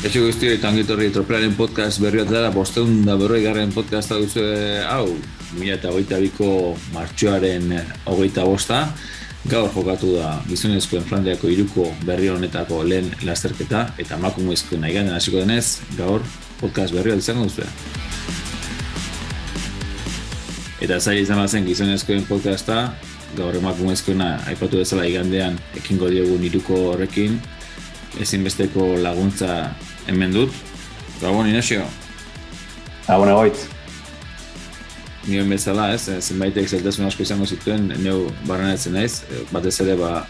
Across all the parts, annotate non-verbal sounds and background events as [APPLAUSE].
Eixo guzti hori tangitorri tropelaren podcast berri bat dara, bosteun da berroi garren podcasta duzu hau, mila eta hogeita biko martxoaren hogeita bosta, gaur jokatu da gizonezkoen Flandriako iruko berri honetako lehen lasterketa, eta nahi ganden hasiko denez, gaur podcast berri bat izango duzu. Eta zaila izan bazen gizonezkoen podcasta, gaur emakumezkoena aipatu dezala igandean ekingo diogun iruko horrekin, ezinbesteko laguntza hemen dut. Gabon, Inesio. Gabon, egoitz. Nioen bezala, ez, zenbaitek zeltasun asko izango zituen, neu barrenetzen naiz, batez ere, ba,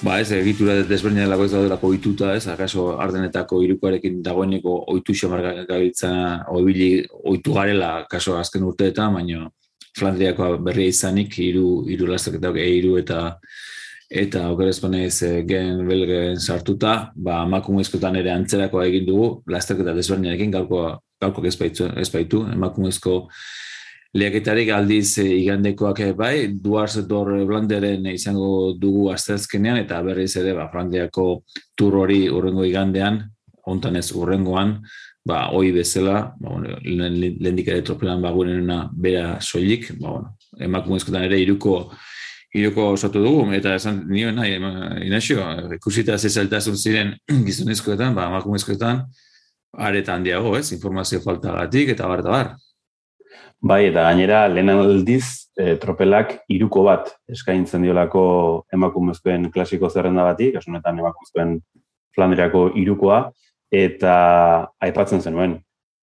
ba ez, egitura desberdin delako ez daudelako oituta, ez, akaso ardenetako irukoarekin dagoeneko oitu xamar gabiltzana, oibili, oitu garela, kaso azken urteetan, baina Flandriakoa berria izanik, iru, iru lastaketak, e, iru eta eta okerezpanez e, gen belgen sartuta, ba, emakumezkoetan ere antzerako egin dugu, lasterketa desberdinarekin gaurko, gaurko ezbaitu, ezbaitu, emakumezko lehiaketarik aldiz e, igandekoak bai, duarz dor blanderen izango dugu azterzkenean, eta berriz ere, ba, frandiako tur hori urrengo igandean, hontan ez urrengoan, ba, oi bezala, ba, bueno, lehen ere tropelan bagunena bera soilik, ba, bueno, emakumezkoetan ere iruko iroko osatu dugu, eta esan nio nahi, inazio, ikusita zezeltasun ziren [CLEARS THROAT] gizonezkoetan, ba, emakumezkoetan, aretan handiago, ez, informazio faltagatik, eta bar, eta bar. Bai, eta gainera, lehen aldiz, e, tropelak iruko bat eskaintzen diolako emakumezkoen klasiko zerrenda batik, asunetan emakumezkoen Flandriako irukoa, eta aipatzen zenuen,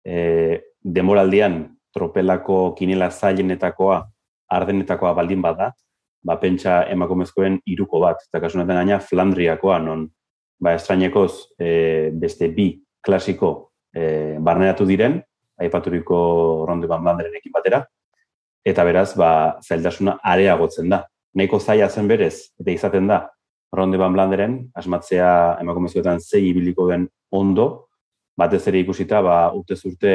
e, demoraldian tropelako kinela zailenetakoa, ardenetakoa baldin bada, ba, pentsa emakumezkoen iruko bat, eta kasunetan gaina Flandriakoa, non. Ba, estrainekoz e, beste bi klasiko e, barneratu diren, aipaturiko ronde ban ekin batera, eta beraz, ba, zaildasuna areagotzen da. Neiko zaila zen berez, eta izaten da, ronde ban blanderen, asmatzea emakumezkoetan zei ibiliko den ondo, batez ere ikusita, ba, urte zurte,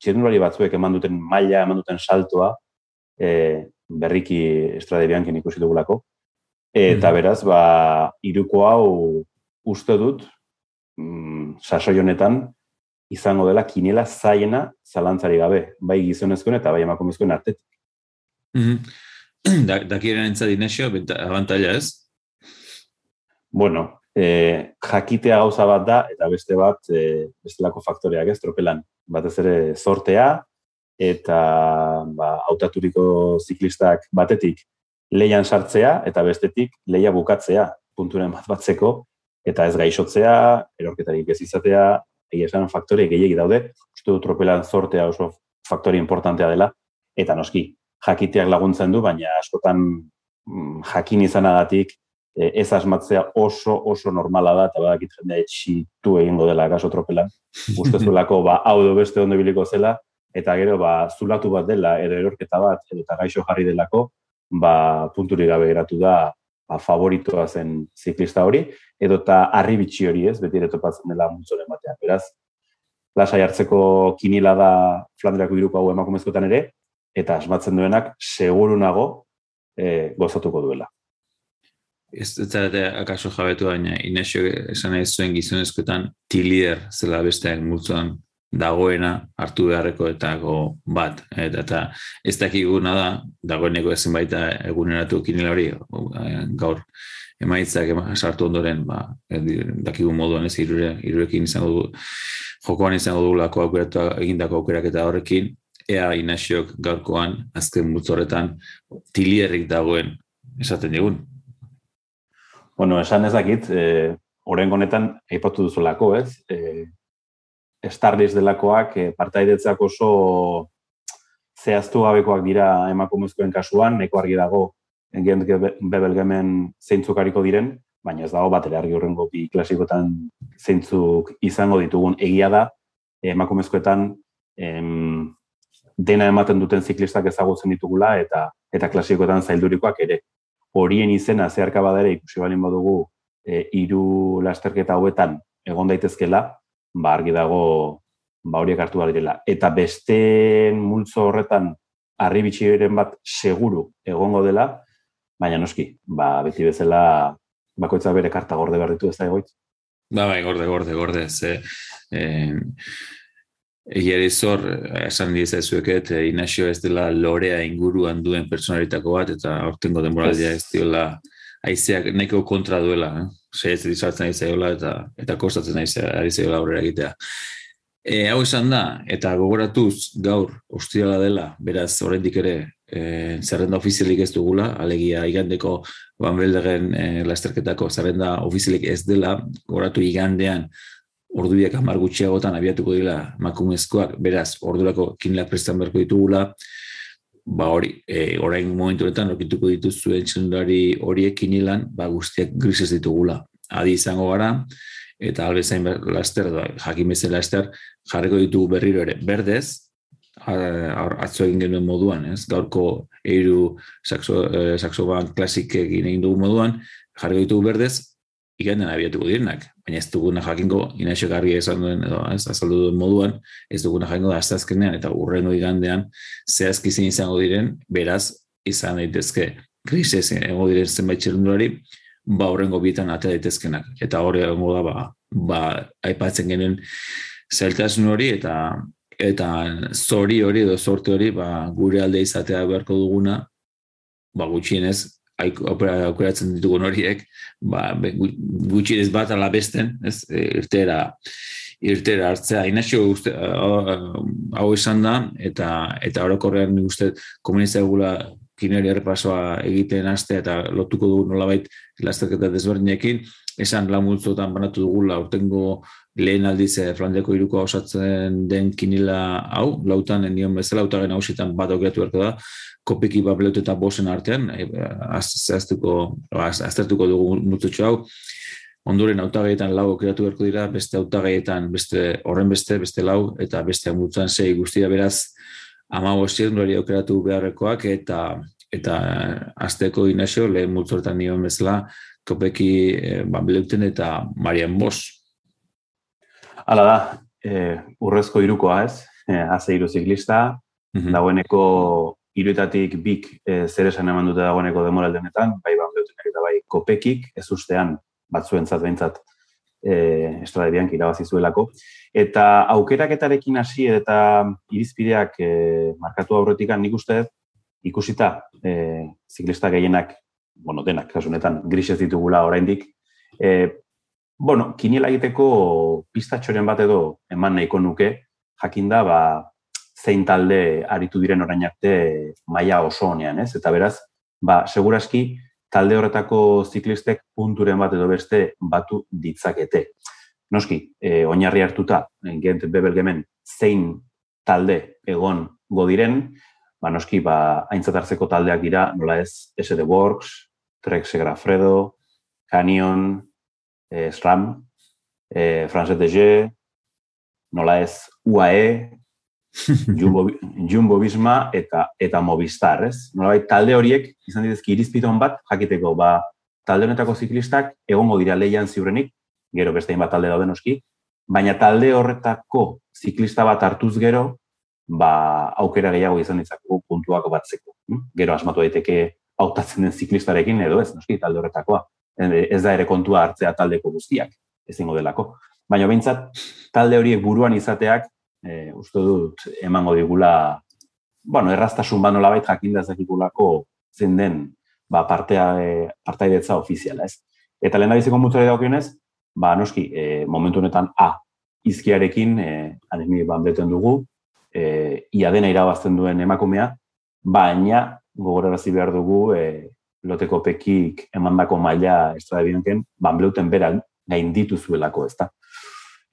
txirnulari batzuek eman duten maila, eman duten saltoa, e, berriki estrade biankin ikusi dugulako. Eta mhm. beraz, ba, iruko hau uste dut, mm, sasoi honetan, izango dela kinela zaiena zalantzari gabe, bai gizonezkoen eta bai emakumezkoen artetik. Mm -hmm. [CLEARS THROAT] da, dakiren entzat inesio, abantaila ez? Bueno, e, jakitea gauza bat da, eta beste bat, e, bestelako faktoreak ez, tropelan. Batez ere, sortea, eta ba, autaturiko ziklistak batetik leian sartzea eta bestetik leia bukatzea punturen bat batzeko eta ez gaixotzea, erorketarik ez izatea, egia esan faktore gehiagi daude, uste du tropelan zortea oso faktore importantea dela, eta noski, jakiteak laguntzen du, baina askotan mm, jakin izanagatik e, ez asmatzea oso oso normala da, eta badakit jendea etxitu egingo dela gaso tropelan. Ustezulako, [LAUGHS] ba, hau do beste ondo biliko zela, eta gero ba zulatu bat dela edo erorketa bat edo eta gaixo jarri delako ba punturi gabe geratu da ba favoritoa zen ziklista hori edo ta arribitxi hori ez? Beti ere topatzen dela multzoren batean beraz lasai hartzeko kinila da Flandrako hiruko hau emakumezkotan ere eta asmatzen duenak seguru nago e, gozatuko duela. Ez zarete akaso jabetu baina Inesio esan ez zuen gizonezkoetan tilier zela besteak multzoan dagoena hartu beharreko eta bat. Eta, eta ez dakiguna da, dagoeneko ezin baita eguneratu kinela hori, gaur emaitzak sartu ondoren, ba, dakigu moduan ez irure, irurekin izango du, jokoan izango du lako aukeratu egindako aukerak eta horrekin, ea inasiok gaurkoan, azken mutzorretan, tilierrik dagoen, esaten digun. Bueno, esan ezakit, e, eh, oren honetan, aipatu duzulako, ez? E, Starlis delakoak e, partaidetzak oso zehaztu gabekoak dira emakumezkoen kasuan, neko argi dago engien bebelgemen zeintzuk diren, baina ez dago bat ere argi horrengo bi klasikotan zeintzuk izango ditugun egia da, emakumezkoetan em, dena ematen duten ziklistak ezagutzen ditugula eta eta klasikoetan zaildurikoak ere. Horien izena zeharka badare ikusi balin badugu e, iru lasterketa hauetan egon daitezkela, ba, argi dago ba, horiek hartu bat direla. Eta beste multzo horretan arribitxiren bat seguru egongo dela, baina noski, ba, beti bezala bakoitza bere karta gorde behar ditu ez da egoitz. Ba, bai, gorde, gorde, gorde, ze... Eh, Egia zor, esan diezazueket, eh, Inazio ez dela lorea inguruan duen personalitako bat, eta ortengo denboraldia ez diola aizeak nahiko kontra duela, eh? Sei ez dizartzen ari eta, eta kostatzen ari zaiola aurrera egitea. E, hau esan da, eta gogoratuz gaur ostiala dela, beraz oraindik ere e, zerrenda ofizialik ez dugula, alegia igandeko Van Beldegen e, lasterketako zerrenda ofizialik ez dela, gogoratu igandean orduiak hamar gutxiagotan abiatuko dira makumezkoak, beraz, ordurako kinlak prestan berko ditugula, ba hori, e, orain momentu honetan okituko dituzuen txendari horiek kinilan, ba guztiak grises ditugula. Adi izango gara, eta albezain laster, da, jakin bezen laster, jarriko ditugu berriro ere, berdez, atzo egin genuen moduan, ez? gaurko eiru saxo, e, saxoban klasik egin egin dugu moduan, jarriko ditugu berdez, igandean abiatuko direnak, baina ez duguna jakingo, inaxo garri esan duen, edo, ez, azaldu duen moduan, ez duguna jakingo da aztazkenean, eta urrengo igandean, zehazki zein izango diren, beraz, izan daitezke, krisez ego diren zenbait txerundurari, ba horrengo bietan ate daitezkenak. Eta hori egongo da, ba, ba, aipatzen genuen zeltasun hori, eta eta zori hori edo sorte hori ba, gure alde izatea beharko duguna, ba, gutxienez, aukeratzen ditugun horiek, ba, gutxi ez bat ala besten, ez, e, irtera, irtera hartzea. Inazio uste, hau izan da, eta eta orokorrean uste komunizia egula kineri errepasoa egiten aste eta lotuko dugu nolabait lasterketa desberdinekin, esan lamultzotan banatu dugula urtengo lehen aldiz eh, Flandeko irukoa osatzen den kinila hau, lautan nion bezala, autaren hausitan bat aukeratu berko da, kopiki bableut eta bosen artean, e, aztertuko, aztertuko dugu mututxo hau, ondoren autagaietan lau aukeratu berko dira, beste autagaietan beste horren beste, beste lau, eta beste amutzen sei guztia beraz, ama bostien hori aukeratu beharrekoak, eta eta azteko inazio, lehen mutzortan nion bezala, kopeki e, bableuten eta Marian Bos. Hala da, e, urrezko irukoa ez, e, aze iru ziklista, mm dagoeneko iruetatik bik e, zer esan eman dute dagoeneko demoraldenetan, bai ban eta bai kopekik, ez ustean batzuentzat behintzat e, estradebian irabazi zuelako. Eta aukeraketarekin hasi eta irizpideak e, markatu aurretikan nik uste ikusita e, ziklista gehienak, bueno, denak, kasunetan, grisez ditugula oraindik, e, bueno, kiniela egiteko pistatxoren bat edo eman nahiko nuke, jakinda, ba, zein talde aritu diren orain arte maila oso honean, ez? Eta beraz, ba, seguraski talde horretako ziklistek punturen bat edo beste batu ditzakete. Noski, e, oinarri hartuta, gent bebelgemen, zein talde egon godiren, ba, noski, ba, haintzat hartzeko taldeak dira, nola ez, SD Works, Trek Segrafredo, Canyon, e, SRAM, e, Frances de nola ez, UAE, [LAUGHS] Jumbo, Jumbo Bisma eta eta Movistar, ez? Nolabait talde horiek izan ditezki irizpiton bat jakiteko, ba talde honetako ziklistak egongo dira leian ziurrenik, gero beste bat talde dauden oski, baina talde horretako ziklista bat hartuz gero, ba aukera gehiago izan ditzakegu puntuak batzeko. Hm? Gero asmatu daiteke hautatzen den ziklistarekin edo ez, noski talde horretakoa. Ez da ere kontua hartzea taldeko guztiak, ezingo delako. Baina behintzat, talde horiek buruan izateak e, uste dut emango digula, bueno, erraztasun ba nolabait jakinda ezakigulako zen den ba, partea, e, partaidetza ofiziala, ez? Eta lehen da biziko mutzari daukionez, ba, noski, e, momentu honetan A, izkiarekin, e, anemi banbeten dugu, e, ia dena irabazten duen emakumea, baina gogorarazi behar dugu e, loteko pekik emandako maila estrada bianken, banbleuten beran gain dituzuelako, ez da?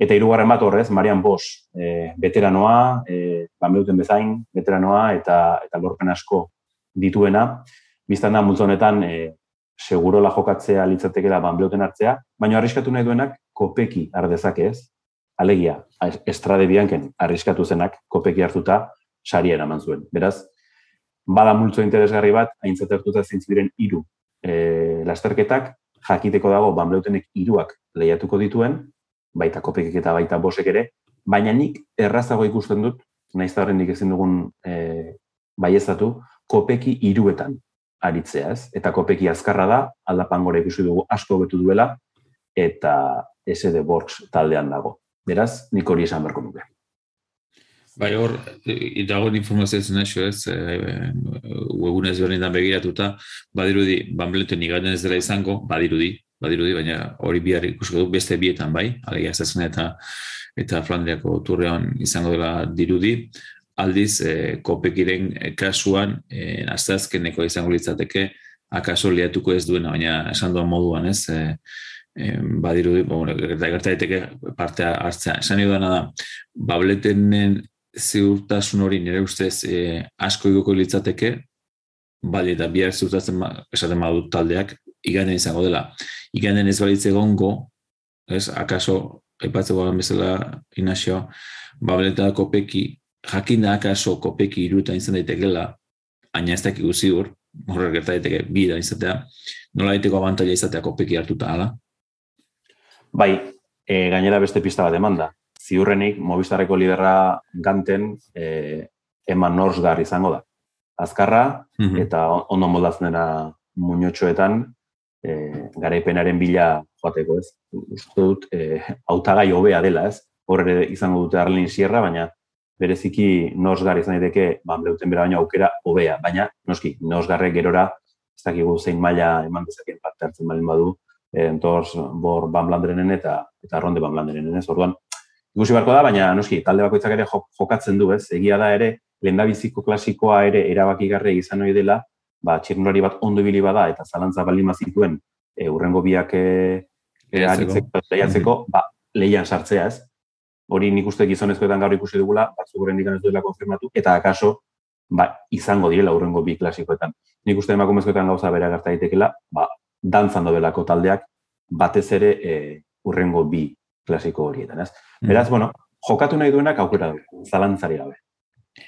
Eta hirugarren bat horrez, Marian Bos, e, eh, veteranoa, e, eh, banbeuten bezain, veteranoa eta eta lorpen asko dituena. Biztan da, multzo honetan, e, segurola jokatzea litzateke da banbeuten hartzea, baina arriskatu nahi duenak kopeki ardezak ez, alegia, estrade bianken arriskatu zenak kopeki hartuta sari eraman zuen. Beraz, bada multzo interesgarri bat, haintzat hartuta ziren hiru e, lasterketak, jakiteko dago banbleutenek hiruak lehiatuko dituen, baita kopekik eta baita bosek ere, baina nik errazago ikusten dut, nahiz da horrendik ezin dugun e, baiezatu, kopeki hiruetan aritzea ez, eta kopeki azkarra da, aldapan gore ikusi dugu asko betu duela, eta SD Borgs taldean dago. Beraz, nik hori esan berko nuke. Bai, hor, dagoen informazioa zen eso, ez, e, webunez berdinan begiratuta, badirudi, banbleten igaten ez dela izango, badirudi, badirudi, baina hori bihar ikusko du beste bietan bai, alegia zazuna eta eta Flandriako turrean izango dela dirudi, aldiz, e, kopekiren kasuan, e, azkeneko izango litzateke, akaso liatuko ez duena, baina esan duan moduan, ez, e, e, badirudi, bueno, gerta daiteke partea hartzea. Esan dana da, babletenen ziurtasun hori nire ustez e, asko igoko litzateke, bai eta bihar ziurtatzen esaten badut taldeak, iganen izango dela. Iganen ez balitze gongo, ez, akaso, aipatzeko garen bezala, inazio, bableta kopeki, jakin da akaso kopeki iruta izan daitekela, aina ez dakik ziur, horrek gerta daiteke bi da izatea, nola daiteko abantaila izatea kopeki hartuta, ala? Bai, e, gainera beste pista bat emanda ziurrenik Movistarreko liderra ganten e, eman norsgar izango da. Azkarra mhm. eta ondo moldatzen dena muñotxoetan e, garaipenaren bila joateko ez. Uste dut, e, autagai hobea dela ez. Horre izango dute Arlin Sierra, baina bereziki nosgar izan daiteke banbleuten bera baina aukera hobea. Baina, noski, nosgarre gerora ez dakigu zein maila eman dezakeen parte hartzen balin badu, e, entorz bor banblanderenen eta eta ronde banblanderenen ez. Orduan, ikusi beharko da, baina noski, talde bakoitzak ere jokatzen du, ez? Egia da ere, lehendabiziko klasikoa ere erabakigarri izan hori dela, ba, txirnulari bat ondo ibili bada eta zalantza baldin mazituen e, urrengo biak e, lehiatzeko, ba, lehian sartzea, ez? Hori nik uste gizonezkoetan gaur ikusi dugula, batzuk horren ez duela konfirmatu, eta akaso, ba, izango direla urrengo bi klasikoetan. Nik uste emakumezkoetan gauza bera gerta daitekela, ba, dantzan dobelako taldeak, batez ere e, urrengo bi klasiko horietan, ez? Mm. Beraz, bueno, jokatu nahi duenak aukera du, zalantzari gabe.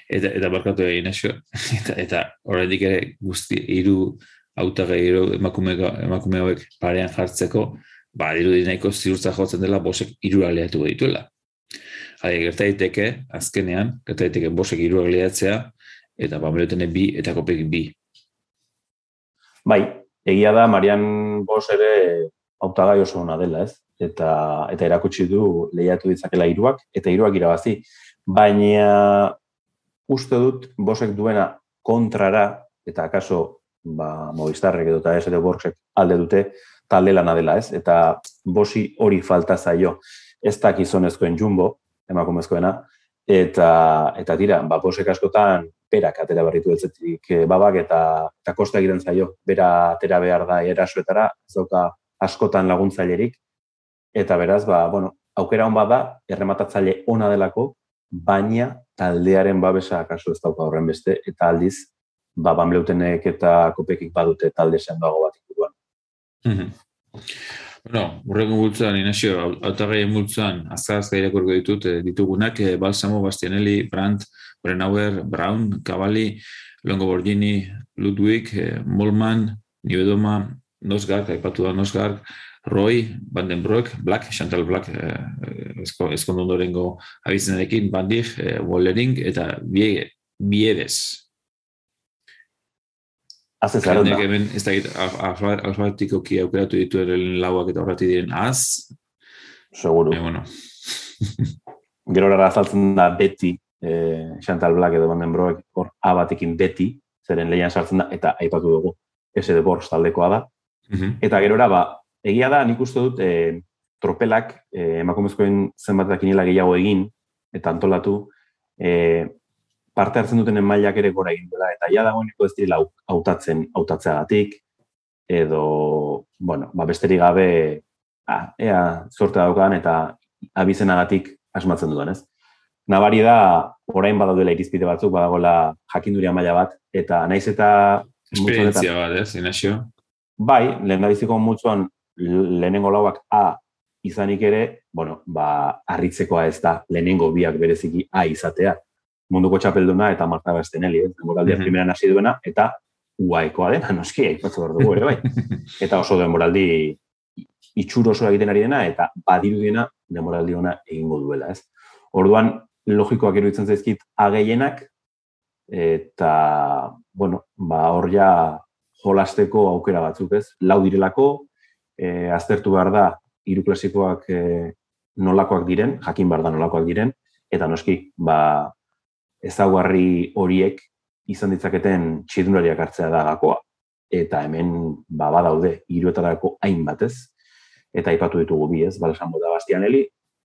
Eta, eta barkatu egin, esio, [LAUGHS] eta, eta horretik ere guzti, iru autaga iru emakume, emakume hauek parean jartzeko, ba, iru dinaiko ziurtza jotzen dela bosek iru aliatu dituela. Hale, gerta daiteke, azkenean, gerta daiteke bosek iru aliatzea, eta bambelotene bi, eta kopek bi. Bai, egia da, Marian Bos ere autagai oso ona dela, ez? eta eta erakutsi du lehiatu ditzakela hiruak eta hiruak irabazi. Baina uste dut bosek duena kontrara eta akaso ba Movistarrek edo ta SD Worksek alde dute talde lana dela, ez? Eta bosi hori falta zaio. Ez da gizonezkoen jumbo, emakumezkoena, eta eta dira, ba bosek askotan perak atera berritu etzetik eh, babak eta eta kosta egiten zaio. Bera atera behar da erasoetara, ez dauka askotan laguntzailerik Eta beraz, ba, bueno, aukera hon bada, errematatzaile ona delako, baina taldearen babesa kasu ez dauka horren beste, eta aldiz, ba, banbleutenek eta kopekik badute talde sendoago bat ikutuan. Mm -hmm. Bueno, urreko bultzan, Inazio, autagaien bultzan, azkazka irakurko ditut, eh, ditugunak, eh, Balsamo, Bastianelli, Brandt, Brenauer, Brown, Cavalli, Longo Borgini, Ludwig, eh, Molman, Nivedoma, Nosgark, aipatu da Nosgark, Roy, Vandenbroek, Black, Chantal Black, eh, eskondu ondorengo abizenarekin, Bandik, eh, Wallering, eta Bie, Biedes. Haze zaren da. Hemen, ez da, alfabatiko ki aukeratu ditu eren lauak eta horreti diren az. Seguro. E, bueno. [LAUGHS] Gero horara azaltzen da beti, eh, Chantal Black edo Vandenbroek, hor abatekin beti, zeren lehian sartzen da, eta aipatu dugu, ese de Borz taldekoa da. Uh Eta gerora, ba, egia da, nik uste dut, e, tropelak, e, emakumezkoen zenbatak inela gehiago egin, eta antolatu, e, parte hartzen duten mailak ere gora egin dela, eta ja dagoeneko ez direla hautatzen hautatzeagatik, edo, bueno, ba, besterik gabe, ah, ea, zorte daukan, eta abizenagatik asmatzen dudan, ez? Nabari da, orain badaudela irizpide batzuk, badagoela jakinduria maila bat, eta naiz eta... Esperientzia bat, ez, Inazio? Bai, lehen da biziko multzuan lehenengo lauak A izanik ere, bueno, ba, arritzekoa ez da lehenengo biak bereziki A izatea. Munduko txapelduna eta Marta Basteneli, ez? Demoraldia mm -hmm. primeran hasi duena, eta uaekoa dena, noski, aipatzu behar dugu ere, bai. [LAUGHS] Eta oso demoraldi itxur oso egiten ari dena, eta badiru dena demoraldi ona egingo duela, ez? Orduan, logikoak iruditzen zaizkit ageienak, eta, bueno, ba, hor ja jolasteko aukera batzuk, ez? Lau direlako, e, aztertu behar da hiru klasikoak e, nolakoak diren, jakin bar da nolakoak diren, eta noski, ba, ezaguarri horiek izan ditzaketen txirunariak hartzea da gakoa. Eta hemen, ba, badaude, hiruetarako hainbat ez, eta aipatu ditugu bi ez, bala da bastianeli,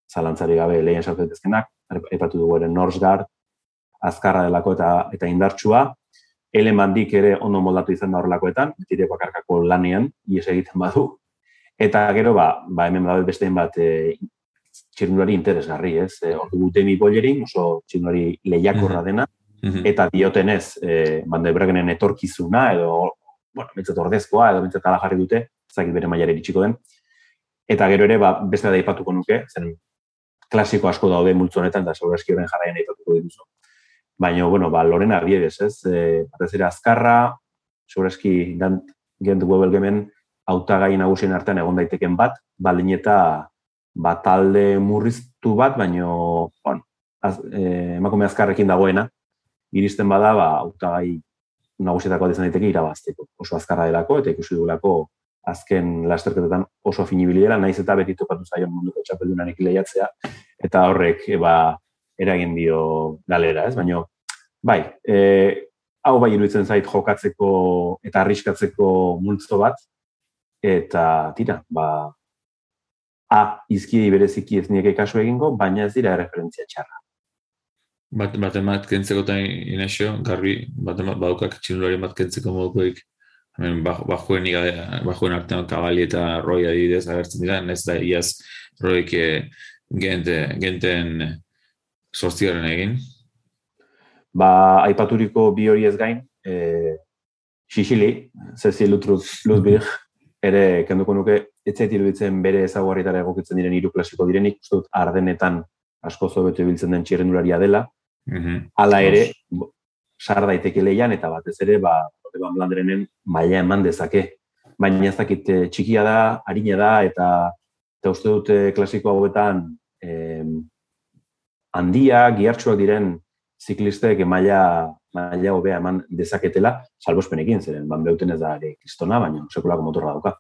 zalantzari gabe lehen sartetezkenak, aipatu dugu ere Norsgard, azkarra delako eta eta indartsua, elemandik ere ondo moldatu izan da horrelakoetan, betire bakarkako lanean, ies egiten badu. Eta gero, ba, ba hemen bada besteen bat e, txirnulari interesgarri, ez? E, ordu Demi Bollerin, oso txirnulari lehiakorra dena, eta diotenez, e, bande bregenen etorkizuna, edo, bueno, mitzat ordezkoa, edo mitzat ala jarri dute, zakit bere mailare iritsiko den. Eta gero ere, ba, beste da ipatuko nuke, zen klasiko asko daude multzo honetan, da segurazki horren jarraian aipatuko dituzu. Baina, bueno, ba, Lorena Biedes, ez? E, batez ere azkarra, segurazki gant, gent webel gemen, autagai nagusien artean egon daiteken bat, baldin eta bat talde murriztu bat, baino, bueno, az, e, emakume azkarrekin dagoena, iristen bada, ba, autagai nagusietako izan daiteke irabazteko. Oso azkarra delako, eta ikusi dugulako azken lasterketetan oso finibiliera, naiz eta beti topatu zaion munduko txapeldunarik lehiatzea, eta horrek, e, ba, eragin dio galera, ez? Baina, bai, e, hau bai iruditzen zait jokatzeko eta arriskatzeko multzo bat, eta tira, ba, a, izkidi bereziki ez nieke kasu egingo, baina ez dira referentzia txarra. Bat, bat emat kentzeko eta inazio, garbi, bat emat baukak txinulari bat kentzeko modukoik, hemen bajuen, bajuen artean kabali eta roi adidez agertzen dira, ez da iaz roik eh, gente, genten sortziaren egin? Ba, aipaturiko bi hori ez gain, e, Xixili, Cecil Ludwig, ere kenduko nuke, etzait iruditzen bere ezaguarritara egokitzen diren hiru klasiko direnik, uste dut ardenetan asko zobetu ibiltzen den txirrendularia dela, mm hala ere, sar daiteke leian, eta batez ere, ba, Eban Blandrenen maila eman dezake. Baina ez dakit eh, txikia da, harina da, eta, eta uste dute klasiko hauetan eh, handia, gihartsuak diren ziklistek maila maila hobea eman dezaketela, salbospenekin ziren, ban beuten ez da ere kristona, baina sekulako motorra dauka.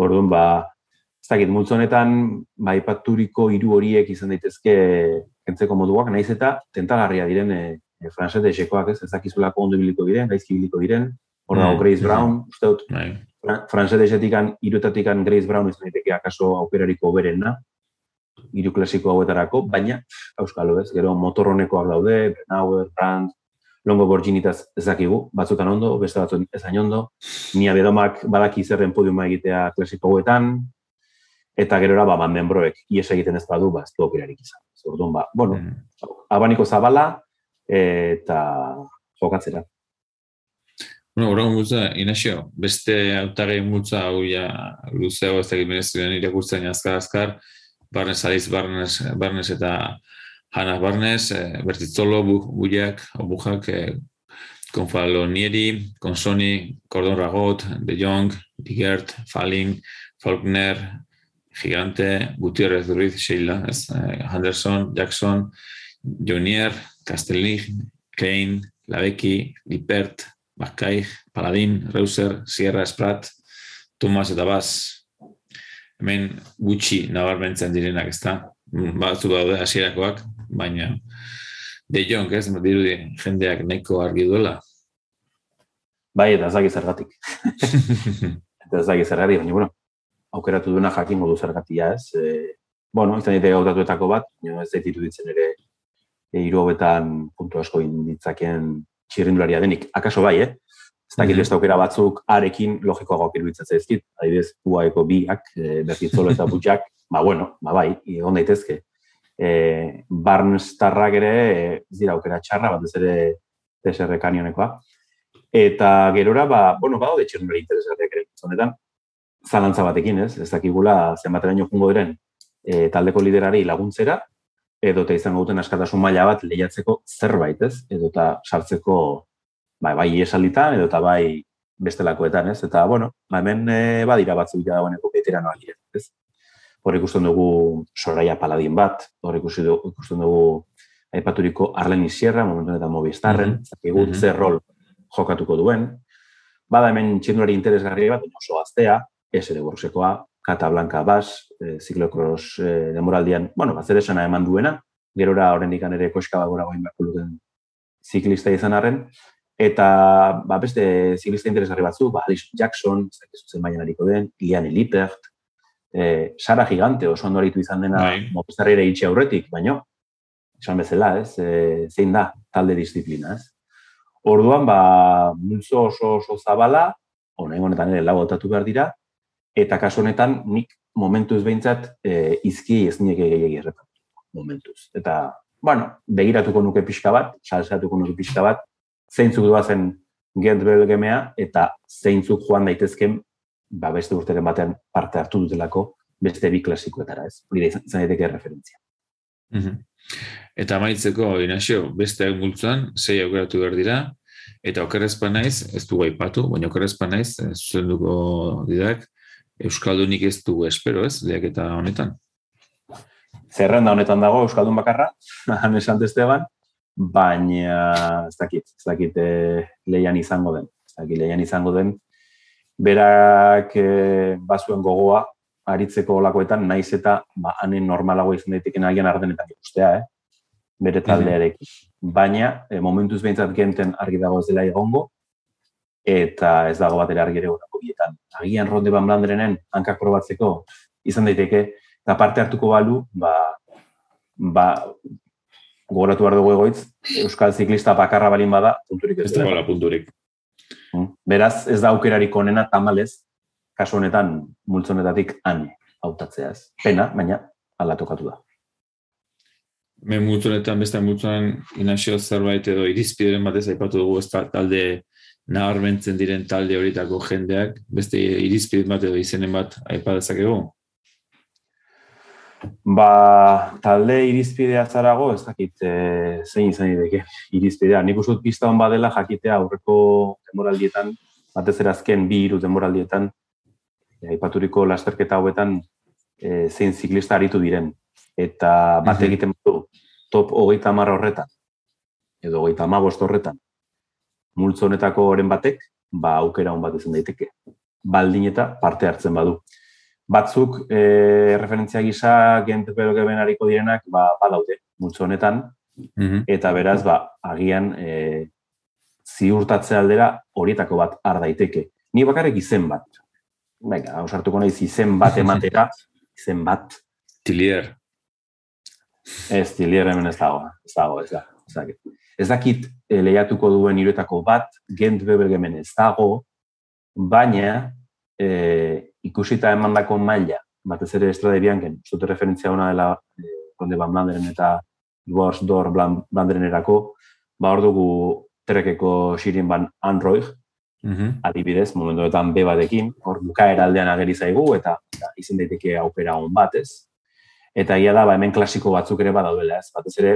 Orduan, ba, ez dakit, multzo honetan, ba, ipaturiko hiru horiek izan daitezke kentzeko moduak, naiz eta tentagarria diren e, e, franzete esekoak, ez, ez dakizulako ondo biliko diren, gaizki biliko diren, hor dago mm, Grace mm. Brown, uste dut, bai. franzete esetikan, irutatikan Grace Brown ez daiteke akaso aukerariko berena, hiru klasiko hauetarako, baina euskalo ez, gero motorronekoak daude, Brenauer, Brandt, Longo Borginitaz ezakigu, batzutan ondo, beste batzuk ezain ondo, nia bedomak badaki zerren podiuma egitea klasiko hauetan, eta gero ba, banden broek, ies egiten ez badu, ba, ez du okerarik izan. Zordun, ba, bueno, mm. abaniko zabala, eta jokatzera. Bueno, orain gutza, Inazio, beste autagei mutza hau ja luzeo ez egin menezioen irakurtzen azkar-azkar, Barnes Aliz, Barnes, Barnes Hannah Barnes, eh, Bujak, Bujak, eh, Consoni, Cordon Ragot, De Jong, Digert, Falling, Faulkner, Gigante, Gutierrez, Ruiz, Sheila, eh, Henderson, Jackson, Jonier, Castellig, Kane, Lavecki, Lipert, Bakkaig, Paladin, Reuser, Sierra, Sprat, Tomas eta Bas, hemen gutxi nabarmentzen direnak, ezta? Batzu daude hasierakoak, baina de Jong, ez, dirudi jendeak neko argi duela. Bai, eta zaki zergatik. [LAUGHS] eta zaki zergatik, baina, bueno, aukeratu duena jakin modu zergatia, ez? E, bueno, izan dite gautatuetako bat, ez zait ditzen ere e, iru hobetan puntu asko inditzaken txirrindularia denik. Akaso bai, eh? Ez dakit beste aukera batzuk arekin logikoagoak iruditzen zaizkit. Adibidez, UAeko biak, e, bertitzolo eta butxak, [LAUGHS] ba bueno, ba bai, egon daitezke. E, Barnstarrak ere, e, ez dira aukera txarra, bat ez ere TSR kanionekoa. Eta gerora, ba, bueno, bado de txernura interesgarriak ere, zonetan, zalantza batekin, ez? Ez dakigula zenbateraino jungo diren e, taldeko liderari laguntzera, edo eta izango duten askatasun maila bat lehiatzeko zerbait, ez? Edo eta sartzeko bai, bai esalitan edo eta bai bestelakoetan, ez? Eta, bueno, ba, hemen e, badira batzuk ja dagoeneko veteranoak dira, ez? Hor ikusten dugu Soraya Paladin bat, hor ikusten dugu, ikusten dugu aipaturiko Arleni Sierra, momentu eta Movistarren, mm -hmm. zer rol jokatuko duen. Bada hemen txendurari interesgarri bat, oso aztea, ez ere borrosekoa, Kata Blanca Bas, e, ziklokros e, demoraldian, bueno, bat esana eman duena, gerora horren ere koska bagora goin beharko ziklista izan arren, eta ba, beste ziklista interesgarri batzu, ba, Alice Jackson, ez dakizu zen baina hariko den, Liane Lippert, e, Sara Gigante oso ondo izan dena bai. mopestarrera itxe aurretik, baino, esan bezala, ez, e, zein da talde disiplina, ez. Orduan, ba, multzo oso oso zabala, honen honetan ere lau behar dira, eta kasu honetan nik momentuz behintzat e, izki ez nire gehiagir erretan, momentuz. Eta, bueno, begiratuko nuke pixka bat, salzatuko nuke pixka bat, zeintzuk duazen gent belgemea, eta zeintzuk joan daitezken, ba, beste urteren batean parte hartu dutelako, beste bi klasikoetara, ez? Hori da izan daiteke referentzia. Mm Eta maitzeko, Inazio, beste multzuan, zei aukeratu behar dira, eta okerrezpa naiz, ez du gaipatu, baina okerrezpa naiz, zuen duko didak, Euskaldunik ez du espero ez, lehiak eta honetan. Zerrenda honetan dago Euskaldun bakarra, [LAUGHS] han esan Esteban, baina ez dakit, ez dakit eh, lehian izango den, ez dakit lehian izango den, berak eh, bazuen gogoa, aritzeko olakoetan, naiz eta ba, hanen normalago izan daiteken agian ardenetan ikustea, eh? bere mhm. taldearekin. Baina, e, momentuz behintzat genten argi dago ez dela egongo, eta ez dago bat ere argi ere bietan. Agian ronde ban blanderenen hankak probatzeko izan daiteke, eta parte hartuko balu, ba, ba, gogoratu behar dugu egoitz, Euskal Ziklista bakarra balin bada, punturik ez da. punturik. Hmm. Beraz, ez da aukerarik onena tamalez, kasu honetan multzonetatik han hautatzea ez. Pena, baina ala tokatu da. Me multzonetan, beste multzonen inazio zerbait edo irizpideren batez aipatu dugu ez talde nabarmentzen diren talde horietako jendeak, beste irizpide bat edo izenen bat aipatezakegu? Ba, talde irizpidea zarago, ez dakit e, zein izan ideke irizpidea. Nik usut pista hon badela jakitea aurreko demoraldietan, batez erazken bi iru demoraldietan, aipaturiko lasterketa hauetan e, zein ziklista aritu diren. Eta bat mhm. egiten du, top hogeita marra horretan, edo hogeita amabost horretan, multzo honetako oren batek, ba aukera hon bat izan daiteke. Baldin eta parte hartzen badu. Batzuk, e, referentzia gisa, gente pero que ariko direnak, ba, badaude, multzo honetan, mhm. eta beraz, ba, agian, e, ziurtatze aldera horietako bat ar daiteke. Ni bakarrik izen bat, Venga, ausartuko naiz izen bat ematera, [LAUGHS] izen bat. Tilier. Ez, tilier hemen ez dago, ez dago, ez da. Ez dakit e, lehiatuko duen iruetako bat, gent bebergemen ez dago, baina e, ikusita emandako maila, batez ere estrade bianken, zute referentzia hona dela e, konde ban blanderen eta Wars Door blanderen erako, ba hor dugu trekeko xirin ban Android, -hmm. Adibidez, momentuetan B batekin, hor bukaera aldean ageri zaigu eta, eta izen daiteke aukera on bat, ez? Eta ia da, ba, hemen klasiko batzuk ere badaudela, ez? Batez ere,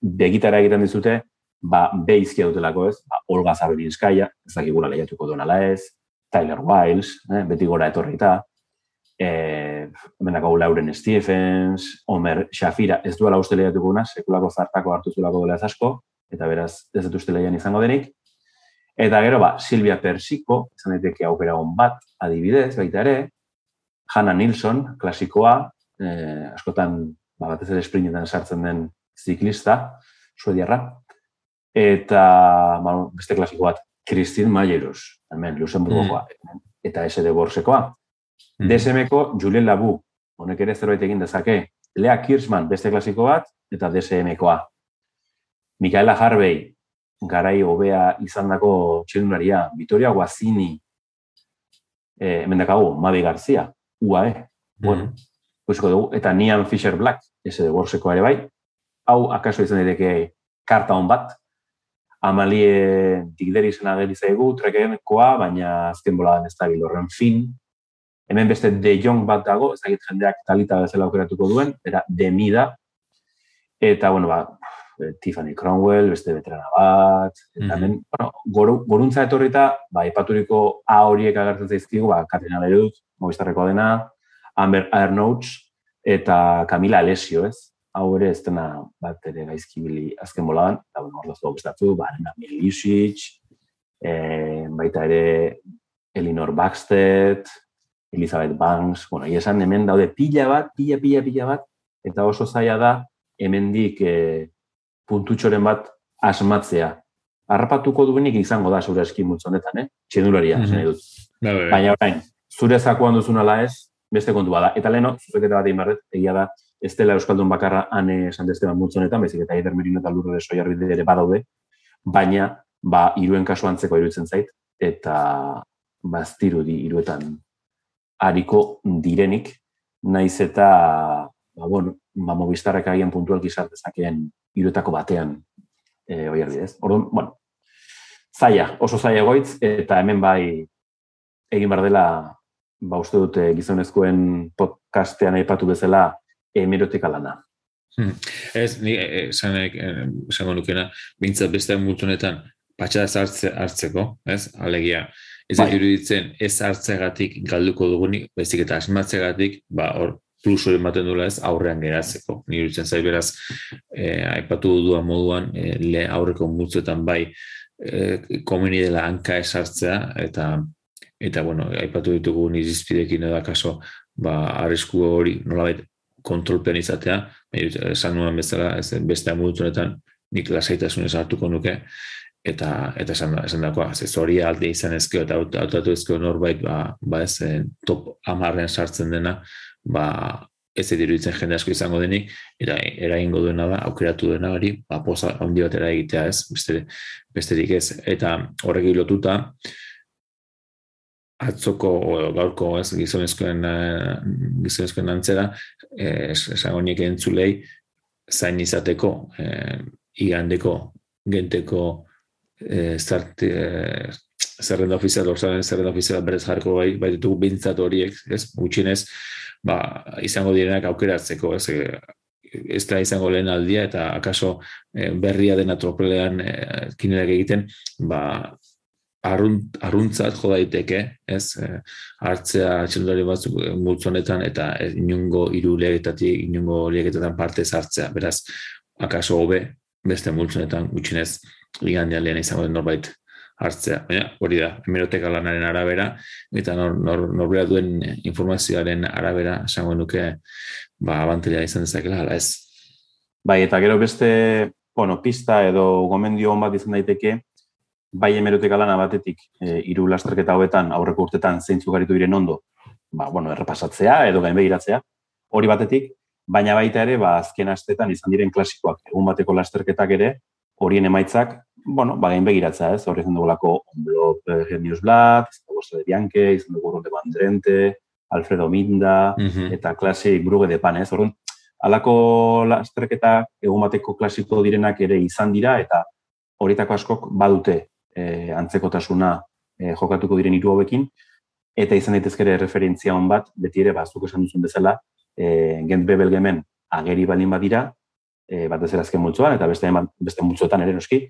begitara egiten dizute, ba, B izkia dutelako, ez? Ba, Olga Zabelinskaya, ez dakigula lehiatuko duena ez, Tyler Wiles, eh? beti gora etorri eta, eh, benako Lauren Stephens, Omer Shafira, ez duela uste lehiatuko duna, sekulako zartako hartu zulako dela asko, eta beraz, ez dut uste lehian izango denik, Eta gero, ba, Silvia Persiko, izan daiteke aukera hon bat, adibidez, baita ere, Hanna Nilsson, klasikoa, eh, askotan, ba, batez ere sprintetan sartzen den ziklista, suediarra, eta, ba, beste klasiko bat, Christine Mayeros, hemen, Luxemburgoa, mm. eta SD Borsekoa. Mm. DSM-ko, Julien Labu, honek ere zerbait egin dezake, Lea Kirschman, beste klasiko bat, eta DSM-koa. Mikaela Harvey, garai hobea izandako txelunaria, Vitoria Guazini, eh, hemen dakago, Mabi Garzia, UAE, mm bueno, dugu, eta Nian Fisher Black, ese de Borseko ere bai, hau akaso izan daiteke karta hon bat, Amalie Digderi izan ageri zaigu, trekenekoa, baina azken boladan ez da horren fin, hemen beste De Jong bat dago, ez dakit jendeak talita bezala aukeratuko duen, era De Mida, eta, bueno, ba, Tiffany Cromwell, beste veterana bat, eta mm -hmm. bueno, goruntza etorrita, ba, ipaturiko A horiek agertzen zaizkigu, ba, Katrina Lerut, Movistarreko dena, Amber Arnouts, eta Camila Alessio, ez? Hau ere ez dena bat ere gaizkibili azken boladan, eta bueno, hor daztu gustatu, ba, Arena Milisic, e, baita ere Elinor Baxted, Elizabeth Banks, bueno, esan hemen daude pila bat, pila, pila, pila bat, eta oso zaila da hemendik e, puntutxoren bat asmatzea. Arrapatuko duenik izango da zure eski honetan, eh? Txendularia, mm -hmm. dut. Bai, bai, bai. Baina orain, zure zakuan duzun ala ez, beste kontu bada. Eta leno, zuzeketa bat egin egia da, ez dela Euskaldun bakarra ane esan dezte multzo honetan, bezik eta Eider Merino eta Lurre Soiarbide ere badaude, baina, ba, iruen kasu antzeko iruditzen zait, eta baztiru di iruetan hariko direnik, naiz eta, ba, bueno, ba, mobistarrak agian puntualki sartezakeen iruetako batean e, oi ez. Orduan, bueno, zaila, oso zaila goitz, eta hemen bai egin bar dela, ba, uste dute gizonezkoen podcastean aipatu bezala emerotika lana. Hmm. Ez, ni esanek, eh, esango nukena, bintzat beste multunetan, patxa ez hartzeko, ez, alegia, ez bai. iruditzen ez hartzegatik galduko dugunik, bezik eta asmatzegatik, ba, hor, plus hori ematen duela ez aurrean geratzeko. Ni iruditzen zai beraz, e, aipatu duan moduan, e, le aurreko multzuetan bai, e, komeni dela hanka esartzea, eta eta bueno, aipatu ditugu nizizpidekin edo kaso, ba, arrisku hori nolabait kontrolpean izatea, esan nuen bezala, ez, beste amultunetan nik lasaitasunez hartuko nuke, eta eta esan esan dakoa hori alde izan ezkeo eta autatu ezkeo norbait ba, ba ez top 10 sartzen dena ba ez ez iruditzen jende asko izango denik eta eragingo duena da aukeratu dena hori ba posa handi batera egitea ez beste besterik ez. Eta horrek lotuta atzoko o gaurko ez gizonezkoen uh, gizonezkoen antzera eh, esango nik entzulei zain izateko eh, igandeko genteko eh, zart, eh, zerrenda ofizial, orzaren zerrenda ofizial berez jarko bai, bai ditugu bintzat horiek, ez, gutxinez, ba, izango direnak aukeratzeko, ez, ez da izango lehen aldia, eta akaso eh, berria dena tropelean eh, kinerak egiten, ba, arrunt, arruntzat jo daiteke, ez, eh, hartzea txendari batzuk multzonetan, eta inungo iru lehiagetatik, inungo lehiagetatan parte hartzea, beraz, akaso hobe, beste multzonetan gutxinez, ligan lehen izango den norbait hartzea. Baina, hori da, hemeroteka lanaren arabera, eta nor, nor, norbera duen informazioaren arabera, esango nuke, ba, abantelea izan dezakela, hala ez. Bai, eta gero beste, bueno, pista edo gomendio hon bat izan daiteke, bai hemeroteka lana batetik, e, iru lasterketa hauetan, aurreko urtetan zeintzuk garitu diren ondo, ba, bueno, errepasatzea edo gain begiratzea, hori batetik, baina baita ere, ba, azken astetan izan diren klasikoak, egun bateko lasterketak ere, horien emaitzak, bueno, bagain begiratza, ez? Hor izan dugulako Onblop eh, Genius Black, izan de Bianque, izan dugu Ronde Bandrente, Alfredo Minda, eta klase Bruge de Pan, ez? Horren, alako lasterketa egun bateko klasiko direnak ere izan dira, eta horietako askok badute e, antzekotasuna e, jokatuko diren hiru hauekin, eta izan daitezkere referentzia hon bat, beti ere, bazuk esan duzun bezala, e, Gent Bebelgemen ageri balin badira, e, bat ez erazken multzoan, eta beste, beste multzoetan ere noski,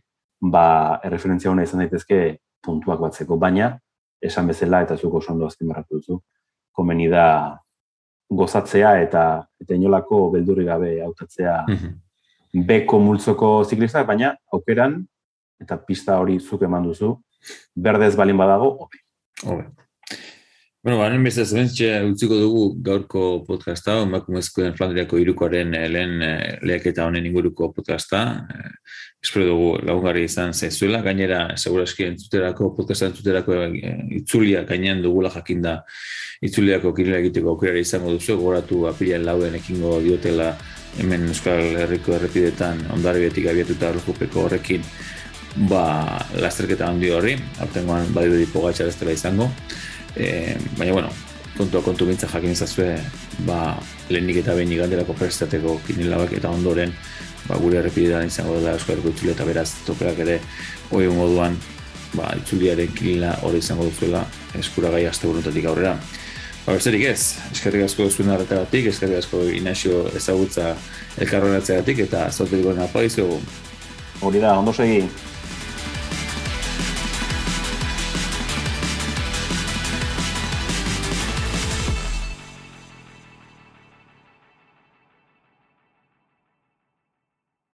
ba, erreferentzia hona izan daitezke puntuak batzeko, baina, esan bezala eta zuko oso ondo azken barratu duzu, komeni da gozatzea eta eta inolako beldurri gabe hautatzea mm beko multzoko ziklista, baina aukeran eta pista hori zuk eman duzu, berdez balin badago, hobi. Hobi. Bueno, baren beste zebentxe utziko dugu gaurko podcasta, emakumezkoen Flandriako irukoaren eh, lehen eh, lehaketa honen inguruko podcasta. Eh, espero dugu lagungarri izan zaizuela, gainera, seguraski entzuterako, podcasta entzuterako itzulia gainean dugula jakinda itzuliako kirila egiteko aukera izango duzu, goratu apirian lauen ekingo diotela hemen Euskal Herriko errepidetan ondarbiatik abiatuta horrekin ba, lasterketa handi horri, aurtengoan badiru dipo gatxar ez dela izango e, baina bueno, kontua kontu bintza jakin izazue, ba, lehenik eta behin iganderako prestateko kinilabak eta ondoren, ba, gure errepidetan izango dela eskuareko itzule eta beraz topeak ere hori moduan, ba, itzuliaren kinila hori izango duzuela eskuragai aste buruntatik aurrera. Ba, berzerik ez, eskerrik asko zuen arretagatik, eskerrik asko inazio ezagutza elkarronatzeagatik eta zautetik gona apaizu. Hori da, ondo segi.